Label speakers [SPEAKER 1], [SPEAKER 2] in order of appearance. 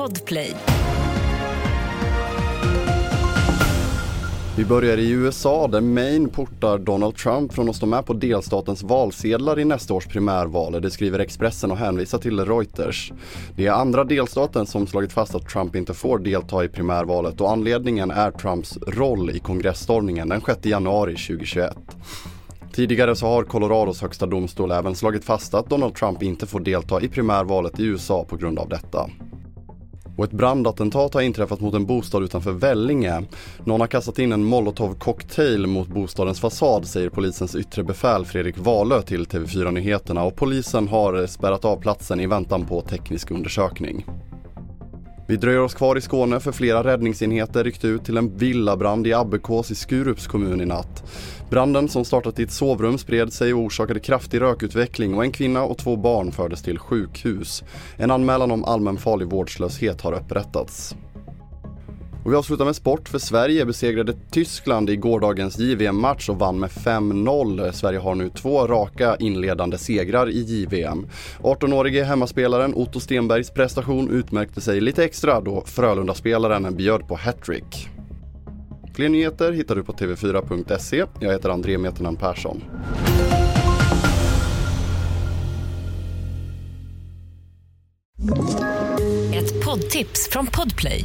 [SPEAKER 1] Podplay.
[SPEAKER 2] Vi börjar i USA där Maine portar Donald Trump från att stå med på delstatens valsedlar i nästa års primärval. Det skriver Expressen och hänvisar till Reuters. Det är andra delstaten som slagit fast att Trump inte får delta i primärvalet och anledningen är Trumps roll i kongressstormningen den 6 januari 2021. Tidigare så har Colorados högsta domstol även slagit fast att Donald Trump inte får delta i primärvalet i USA på grund av detta. Och ett brandattentat har inträffat mot en bostad utanför Vellinge. Någon har kastat in en molotovcocktail mot bostadens fasad säger polisens yttre befäl Fredrik Wahlöö till TV4 Nyheterna och polisen har spärrat av platsen i väntan på teknisk undersökning. Vi dröjer oss kvar i Skåne för flera räddningsenheter ryckte ut till en villabrand i Abbekås i Skurups kommun i natt. Branden som startat i ett sovrum spred sig och orsakade kraftig rökutveckling och en kvinna och två barn fördes till sjukhus. En anmälan om allmänfarlig vårdslöshet har upprättats. Och vi avslutar med sport för Sverige besegrade Tyskland i gårdagens JVM-match och vann med 5-0. Sverige har nu två raka inledande segrar i JVM. 18-årige hemmaspelaren Otto Stenbergs prestation utmärkte sig lite extra då Frölunda-spelaren bjöd på hattrick. Fler nyheter hittar du på tv4.se. Jag heter André Meternan Persson.
[SPEAKER 1] Ett poddtips från Podplay.